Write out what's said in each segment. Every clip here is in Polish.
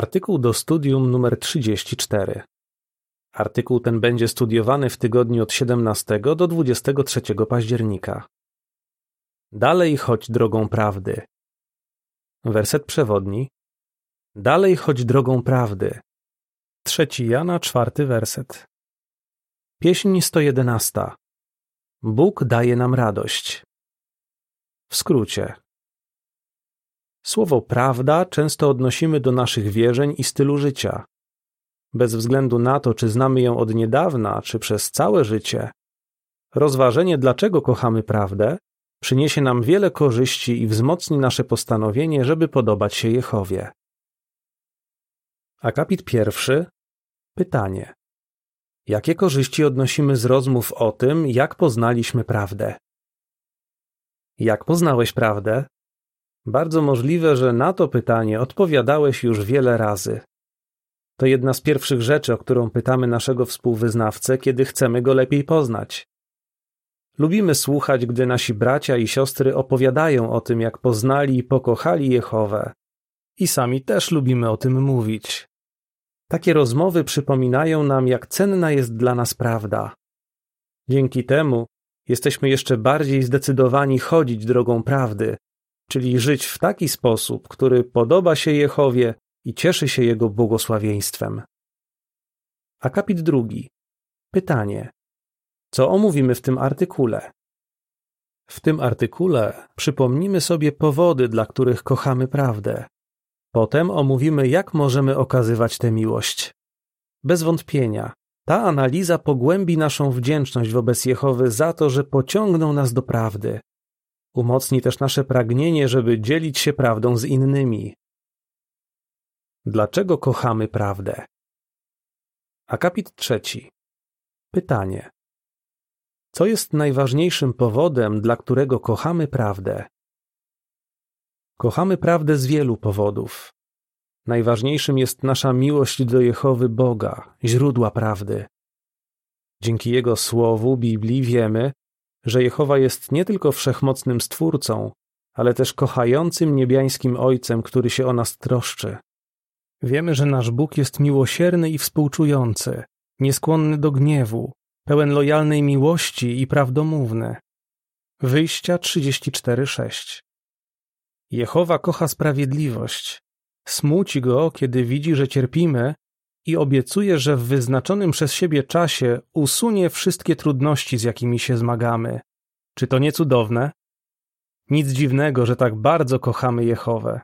Artykuł do studium numer 34. Artykuł ten będzie studiowany w tygodniu od 17 do 23 października. Dalej chodź drogą prawdy. Werset przewodni. Dalej chodź drogą prawdy. Trzeci Jana, czwarty werset. Pieśń 111. Bóg daje nam radość. W skrócie. Słowo prawda często odnosimy do naszych wierzeń i stylu życia. Bez względu na to, czy znamy ją od niedawna, czy przez całe życie, rozważenie, dlaczego kochamy prawdę, przyniesie nam wiele korzyści i wzmocni nasze postanowienie, żeby podobać się Jehowie. Akapit pierwszy. Pytanie. Jakie korzyści odnosimy z rozmów o tym, jak poznaliśmy prawdę? Jak poznałeś prawdę? Bardzo możliwe, że na to pytanie odpowiadałeś już wiele razy. To jedna z pierwszych rzeczy, o którą pytamy naszego współwyznawcę, kiedy chcemy go lepiej poznać. Lubimy słuchać, gdy nasi bracia i siostry opowiadają o tym, jak poznali i pokochali Jehowę. I sami też lubimy o tym mówić. Takie rozmowy przypominają nam, jak cenna jest dla nas prawda. Dzięki temu jesteśmy jeszcze bardziej zdecydowani chodzić drogą prawdy, czyli żyć w taki sposób, który podoba się Jehowie i cieszy się Jego błogosławieństwem. Akapit drugi. Pytanie. Co omówimy w tym artykule? W tym artykule przypomnimy sobie powody, dla których kochamy prawdę. Potem omówimy, jak możemy okazywać tę miłość. Bez wątpienia, ta analiza pogłębi naszą wdzięczność wobec Jehowy za to, że pociągnął nas do prawdy. Umocni też nasze pragnienie, żeby dzielić się prawdą z innymi. Dlaczego kochamy prawdę? Akapit trzeci. Pytanie. Co jest najważniejszym powodem, dla którego kochamy prawdę? Kochamy prawdę z wielu powodów. Najważniejszym jest nasza miłość do Jehowy Boga, źródła prawdy. Dzięki Jego słowu, Biblii, wiemy, że Jehowa jest nie tylko wszechmocnym Stwórcą, ale też kochającym niebiańskim Ojcem, który się o nas troszczy. Wiemy, że nasz Bóg jest miłosierny i współczujący, nieskłonny do gniewu, pełen lojalnej miłości i prawdomówny. Wyjścia 34:6 Jehowa kocha sprawiedliwość. Smuci go, kiedy widzi, że cierpimy i obiecuje, że w wyznaczonym przez siebie czasie usunie wszystkie trudności, z jakimi się zmagamy. Czy to nie cudowne? Nic dziwnego, że tak bardzo kochamy Jehowę.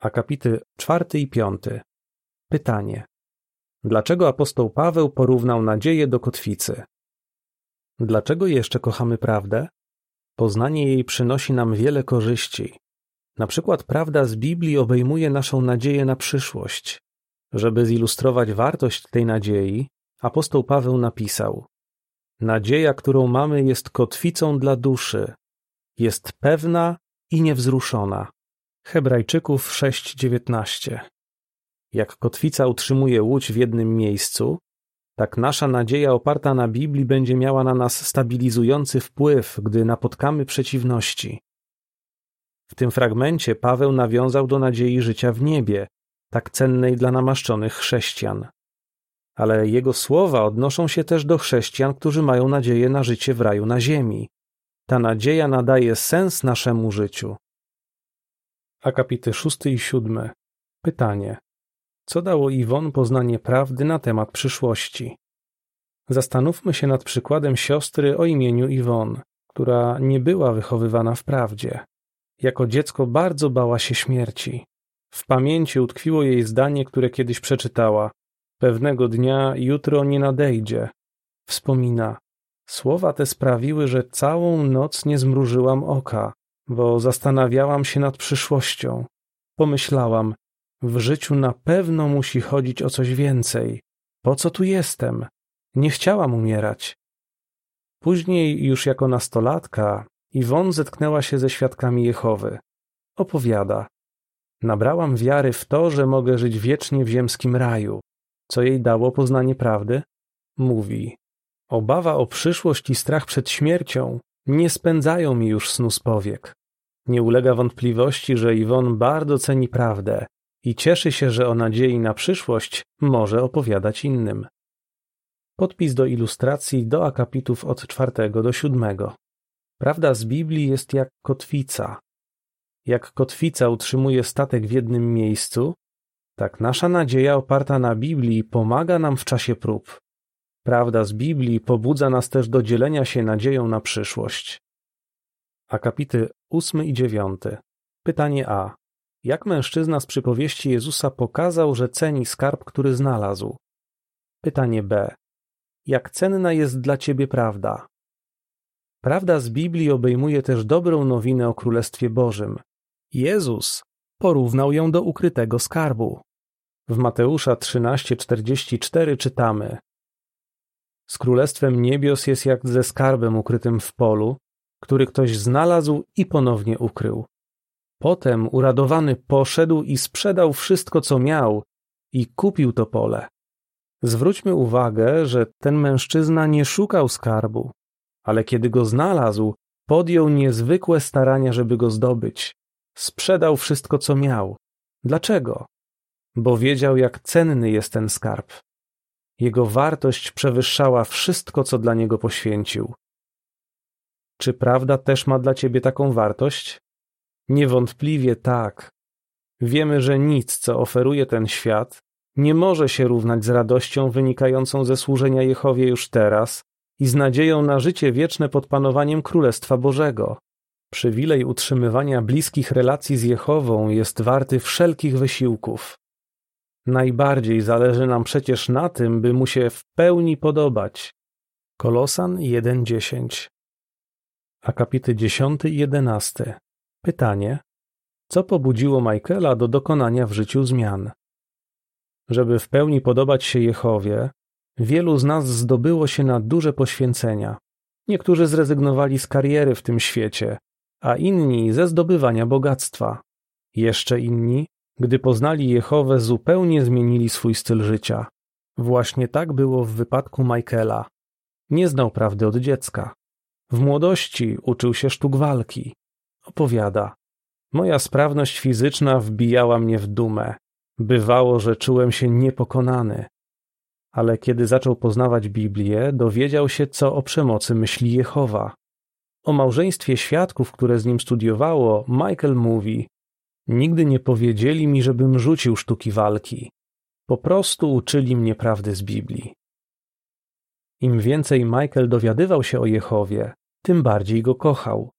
Akapity czwarty i piąty. Pytanie. Dlaczego apostoł Paweł porównał nadzieję do kotwicy? Dlaczego jeszcze kochamy prawdę? Poznanie jej przynosi nam wiele korzyści. Na przykład prawda z Biblii obejmuje naszą nadzieję na przyszłość. Żeby zilustrować wartość tej nadziei, apostoł Paweł napisał: Nadzieja, którą mamy, jest kotwicą dla duszy, jest pewna i niewzruszona. Hebrajczyków 6:19. Jak kotwica utrzymuje łódź w jednym miejscu, tak nasza nadzieja oparta na Biblii będzie miała na nas stabilizujący wpływ, gdy napotkamy przeciwności. W tym fragmencie Paweł nawiązał do nadziei życia w niebie, tak cennej dla namaszczonych chrześcijan. Ale jego słowa odnoszą się też do chrześcijan, którzy mają nadzieję na życie w raju na ziemi. Ta nadzieja nadaje sens naszemu życiu. Akapity szósty i siódmy. Pytanie. Co dało Iwon poznanie prawdy na temat przyszłości? Zastanówmy się nad przykładem siostry o imieniu Iwon, która nie była wychowywana w prawdzie. Jako dziecko bardzo bała się śmierci. W pamięci utkwiło jej zdanie, które kiedyś przeczytała. Pewnego dnia jutro nie nadejdzie. Wspomina. Słowa te sprawiły, że całą noc nie zmrużyłam oka, bo zastanawiałam się nad przyszłością. Pomyślałam, w życiu na pewno musi chodzić o coś więcej. Po co tu jestem? Nie chciałam umierać. Później, już jako nastolatka, Iwon zetknęła się ze świadkami Jehowy. Opowiada. Nabrałam wiary w to, że mogę żyć wiecznie w ziemskim raju. Co jej dało poznanie prawdy? Mówi. Obawa o przyszłość i strach przed śmiercią nie spędzają mi już snu z powiek. Nie ulega wątpliwości, że Iwon bardzo ceni prawdę i cieszy się, że o nadziei na przyszłość może opowiadać innym. Podpis do ilustracji do akapitów od czwartego do siódmego. Prawda z Biblii jest jak kotwica. Jak kotwica utrzymuje statek w jednym miejscu, tak nasza nadzieja oparta na Biblii pomaga nam w czasie prób. Prawda z Biblii pobudza nas też do dzielenia się nadzieją na przyszłość. Akapity ósmy i dziewiąty. Pytanie A. Jak mężczyzna z przypowieści Jezusa pokazał, że ceni skarb, który znalazł? Pytanie B. Jak cenna jest dla ciebie prawda? Prawda z Biblii obejmuje też dobrą nowinę o Królestwie Bożym. Jezus porównał ją do ukrytego skarbu. W Mateusza 13:44 czytamy: Z królestwem niebios jest jak ze skarbem ukrytym w polu, który ktoś znalazł i ponownie ukrył. Potem uradowany poszedł i sprzedał wszystko, co miał, i kupił to pole. Zwróćmy uwagę, że ten mężczyzna nie szukał skarbu, ale kiedy go znalazł, podjął niezwykłe starania, żeby go zdobyć. Sprzedał wszystko, co miał. Dlaczego? Bo wiedział, jak cenny jest ten skarb. Jego wartość przewyższała wszystko, co dla niego poświęcił. Czy prawda też ma dla ciebie taką wartość? Niewątpliwie tak. Wiemy, że nic, co oferuje ten świat, nie może się równać z radością wynikającą ze służenia Jehowie już teraz i z nadzieją na życie wieczne pod panowaniem Królestwa Bożego. Przywilej utrzymywania bliskich relacji z Jehową jest warty wszelkich wysiłków. Najbardziej zależy nam przecież na tym, by mu się w pełni podobać. Kolosan 1:10 Akapity 10 i 11 Pytanie: Co pobudziło Michaela do dokonania w życiu zmian? Żeby w pełni podobać się Jehowie, wielu z nas zdobyło się na duże poświęcenia. Niektórzy zrezygnowali z kariery w tym świecie, a inni ze zdobywania bogactwa. Jeszcze inni, gdy poznali Jehowę, zupełnie zmienili swój styl życia. Właśnie tak było w wypadku Michaela. Nie znał prawdy od dziecka. W młodości uczył się sztuk walki. Opowiada. Moja sprawność fizyczna wbijała mnie w dumę. Bywało, że czułem się niepokonany. Ale kiedy zaczął poznawać Biblię, dowiedział się, co o przemocy myśli Jehowa. O małżeństwie świadków, które z nim studiowało, Michael mówi: Nigdy nie powiedzieli mi, żebym rzucił sztuki walki. Po prostu uczyli mnie prawdy z Biblii. Im więcej Michael dowiadywał się o Jehowie, tym bardziej go kochał.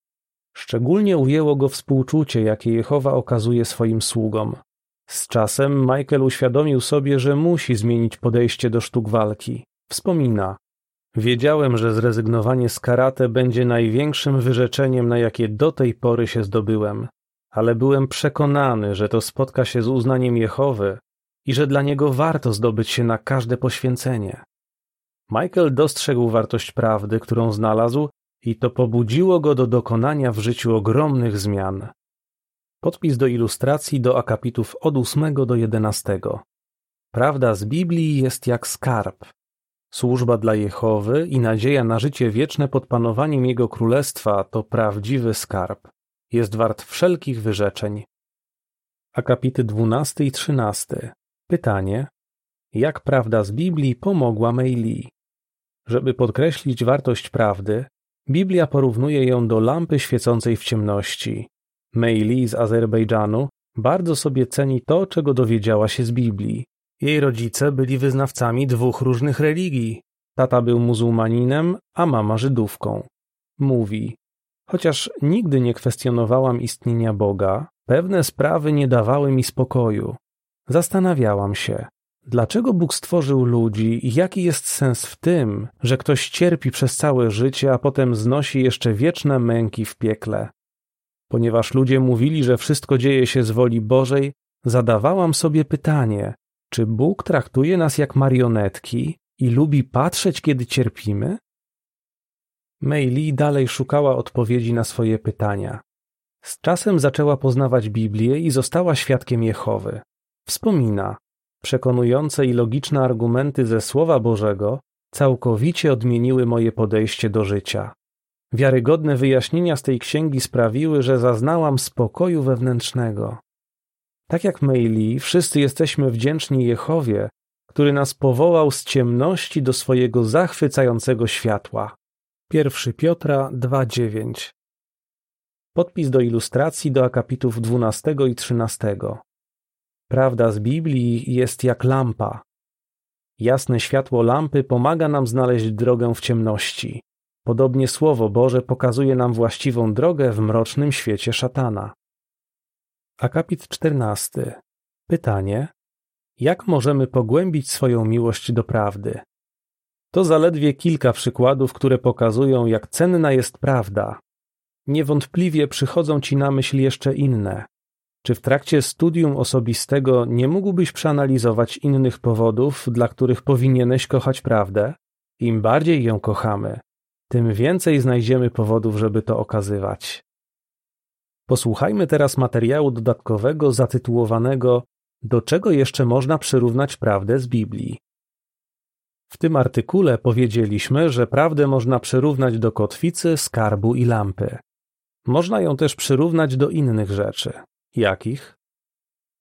Szczególnie ujęło go współczucie, jakie Jehowa okazuje swoim sługom. Z czasem Michael uświadomił sobie, że musi zmienić podejście do sztuk walki. Wspomina: Wiedziałem, że zrezygnowanie z karate będzie największym wyrzeczeniem, na jakie do tej pory się zdobyłem, ale byłem przekonany, że to spotka się z uznaniem Jehowy i że dla niego warto zdobyć się na każde poświęcenie. Michael dostrzegł wartość prawdy, którą znalazł, i to pobudziło go do dokonania w życiu ogromnych zmian. Podpis do ilustracji do akapitów od 8 do 11. Prawda z Biblii jest jak skarb. Służba dla Jehowy i nadzieja na życie wieczne pod panowaniem Jego Królestwa to prawdziwy skarb. Jest wart wszelkich wyrzeczeń. Akapity 12 i 13. Pytanie. Jak prawda z Biblii pomogła Meili? Żeby podkreślić wartość prawdy, Biblia porównuje ją do lampy świecącej w ciemności. Meili z Azerbejdżanu bardzo sobie ceni to, czego dowiedziała się z Biblii. Jej rodzice byli wyznawcami dwóch różnych religii. Tata był muzułmaninem, a mama Żydówką. Mówi, chociaż nigdy nie kwestionowałam istnienia Boga, pewne sprawy nie dawały mi spokoju. Zastanawiałam się, dlaczego Bóg stworzył ludzi i jaki jest sens w tym, że ktoś cierpi przez całe życie, a potem znosi jeszcze wieczne męki w piekle. Ponieważ ludzie mówili, że wszystko dzieje się z woli Bożej, zadawałam sobie pytanie, czy Bóg traktuje nas jak marionetki i lubi patrzeć, kiedy cierpimy? Mei Lee dalej szukała odpowiedzi na swoje pytania. Z czasem zaczęła poznawać Biblię i została świadkiem Jehowy. Wspomina, przekonujące i logiczne argumenty ze Słowa Bożego całkowicie odmieniły moje podejście do życia. Wiarygodne wyjaśnienia z tej księgi sprawiły, że zaznałam spokoju wewnętrznego. Tak jak Meili, wszyscy jesteśmy wdzięczni Jehowie, który nas powołał z ciemności do swojego zachwycającego światła. 1 Piotra 2:9 Podpis do ilustracji do akapitów 12 i 13. Prawda z Biblii jest jak lampa. Jasne światło lampy pomaga nam znaleźć drogę w ciemności. Podobnie Słowo Boże pokazuje nam właściwą drogę w mrocznym świecie szatana. Akapit 14. Pytanie: Jak możemy pogłębić swoją miłość do prawdy? To zaledwie kilka przykładów, które pokazują, jak cenna jest prawda. Niewątpliwie przychodzą ci na myśl jeszcze inne. Czy w trakcie studium osobistego nie mógłbyś przeanalizować innych powodów, dla których powinieneś kochać prawdę? Im bardziej ją kochamy, tym więcej znajdziemy powodów, żeby to okazywać. Posłuchajmy teraz materiału dodatkowego zatytułowanego Do czego jeszcze można przyrównać prawdę z Biblii? W tym artykule powiedzieliśmy, że prawdę można przyrównać do kotwicy, skarbu i lampy. Można ją też przyrównać do innych rzeczy. Jakich?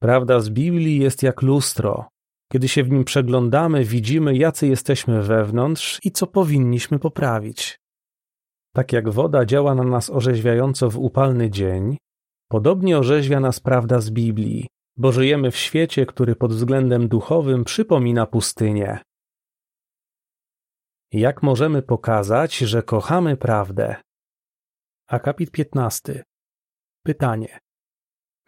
Prawda z Biblii jest jak lustro. Kiedy się w nim przeglądamy, widzimy, jacy jesteśmy wewnątrz i co powinniśmy poprawić. Tak jak woda działa na nas orzeźwiająco w upalny dzień, podobnie orzeźwia nas prawda z Biblii, bo żyjemy w świecie, który pod względem duchowym przypomina pustynię. Jak możemy pokazać, że kochamy prawdę? Akapit 15. Pytanie.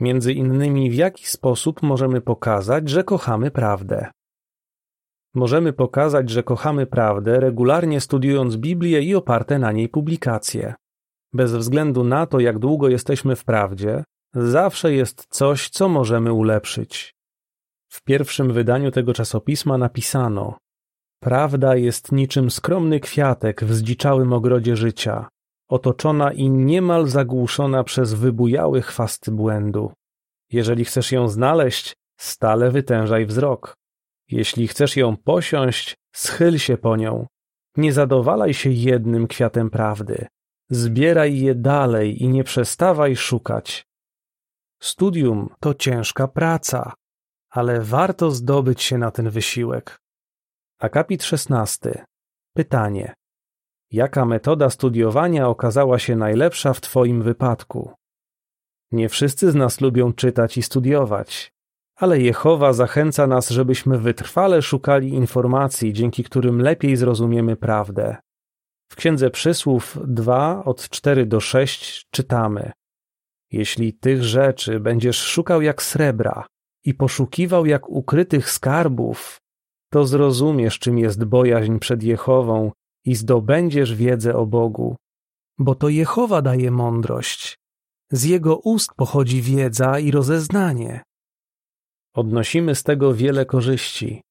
Między innymi, w jaki sposób możemy pokazać, że kochamy prawdę? Możemy pokazać, że kochamy prawdę, regularnie studiując Biblię i oparte na niej publikacje. Bez względu na to, jak długo jesteśmy w prawdzie, zawsze jest coś, co możemy ulepszyć. W pierwszym wydaniu tego czasopisma napisano: Prawda jest niczym skromny kwiatek w zdziczałym ogrodzie życia, otoczona i niemal zagłuszona przez wybujały chwasty błędu. Jeżeli chcesz ją znaleźć, stale wytężaj wzrok. Jeśli chcesz ją posiąść, schyl się po nią. Nie zadowalaj się jednym kwiatem prawdy. Zbieraj je dalej i nie przestawaj szukać. Studium to ciężka praca, ale warto zdobyć się na ten wysiłek. Akapit 16. Pytanie. Jaka metoda studiowania okazała się najlepsza w Twoim wypadku? Nie wszyscy z nas lubią czytać i studiować, ale Jehowa zachęca nas, żebyśmy wytrwale szukali informacji, dzięki którym lepiej zrozumiemy prawdę. W Księdze Przysłów 2 od 4 do 6 czytamy: Jeśli tych rzeczy będziesz szukał jak srebra i poszukiwał jak ukrytych skarbów, to zrozumiesz, czym jest bojaźń przed Jehową i zdobędziesz wiedzę o Bogu. Bo to Jehowa daje mądrość. Z jego ust pochodzi wiedza i rozeznanie. Odnosimy z tego wiele korzyści.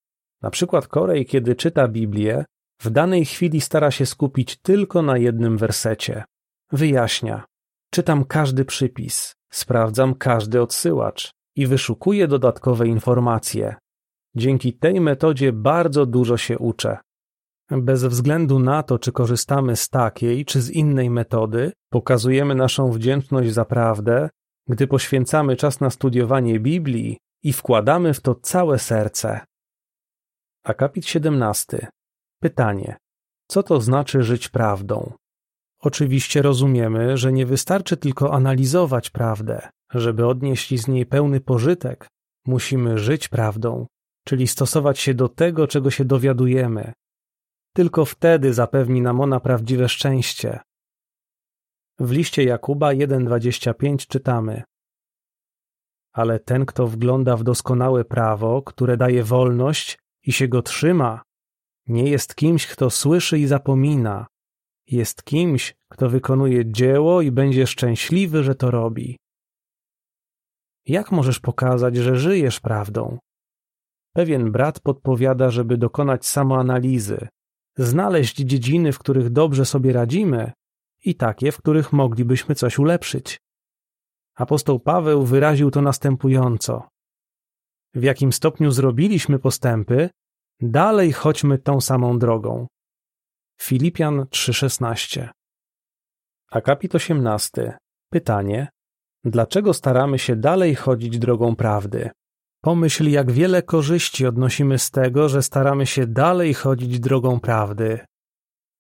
Na przykład Korej, kiedy czyta Biblię, w danej chwili stara się skupić tylko na jednym wersecie. Wyjaśnia. Czytam każdy przypis, sprawdzam każdy odsyłacz i wyszukuję dodatkowe informacje. Dzięki tej metodzie bardzo dużo się uczę. Bez względu na to, czy korzystamy z takiej, czy z innej metody, pokazujemy naszą wdzięczność za prawdę, gdy poświęcamy czas na studiowanie Biblii i wkładamy w to całe serce. Akapit 17. Pytanie. Co to znaczy żyć prawdą? Oczywiście rozumiemy, że nie wystarczy tylko analizować prawdę. Żeby odnieść z niej pełny pożytek, musimy żyć prawdą, czyli stosować się do tego, czego się dowiadujemy. Tylko wtedy zapewni nam ona prawdziwe szczęście. W liście Jakuba 1:25 czytamy: Ale ten, kto wgląda w doskonałe prawo, które daje wolność i się go trzyma, nie jest kimś, kto słyszy i zapomina. Jest kimś, kto wykonuje dzieło i będzie szczęśliwy, że to robi. Jak możesz pokazać, że żyjesz prawdą? Pewien brat podpowiada, żeby dokonać samoanalizy, znaleźć dziedziny, w których dobrze sobie radzimy i takie, w których moglibyśmy coś ulepszyć. Apostoł Paweł wyraził to następująco: W jakim stopniu zrobiliśmy postępy, dalej chodźmy tą samą drogą. Filipian 3:16. Akapit 18. Pytanie: Dlaczego staramy się dalej chodzić drogą prawdy? Pomyśl, jak wiele korzyści odnosimy z tego, że staramy się dalej chodzić drogą prawdy.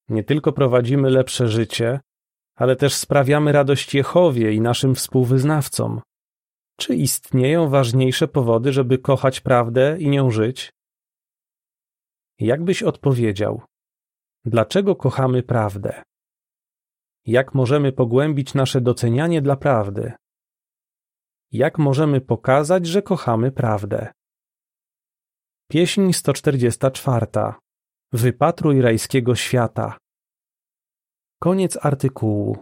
Nie tylko prowadzimy lepsze życie, ale też sprawiamy radość Jehowie i naszym współwyznawcom. Czy istnieją ważniejsze powody, żeby kochać prawdę i nią żyć? Jak byś odpowiedział? Dlaczego kochamy prawdę? Jak możemy pogłębić nasze docenianie dla prawdy? Jak możemy pokazać, że kochamy prawdę? Pieśń 144. Wypatruj rajskiego świata. Koniec artykułu.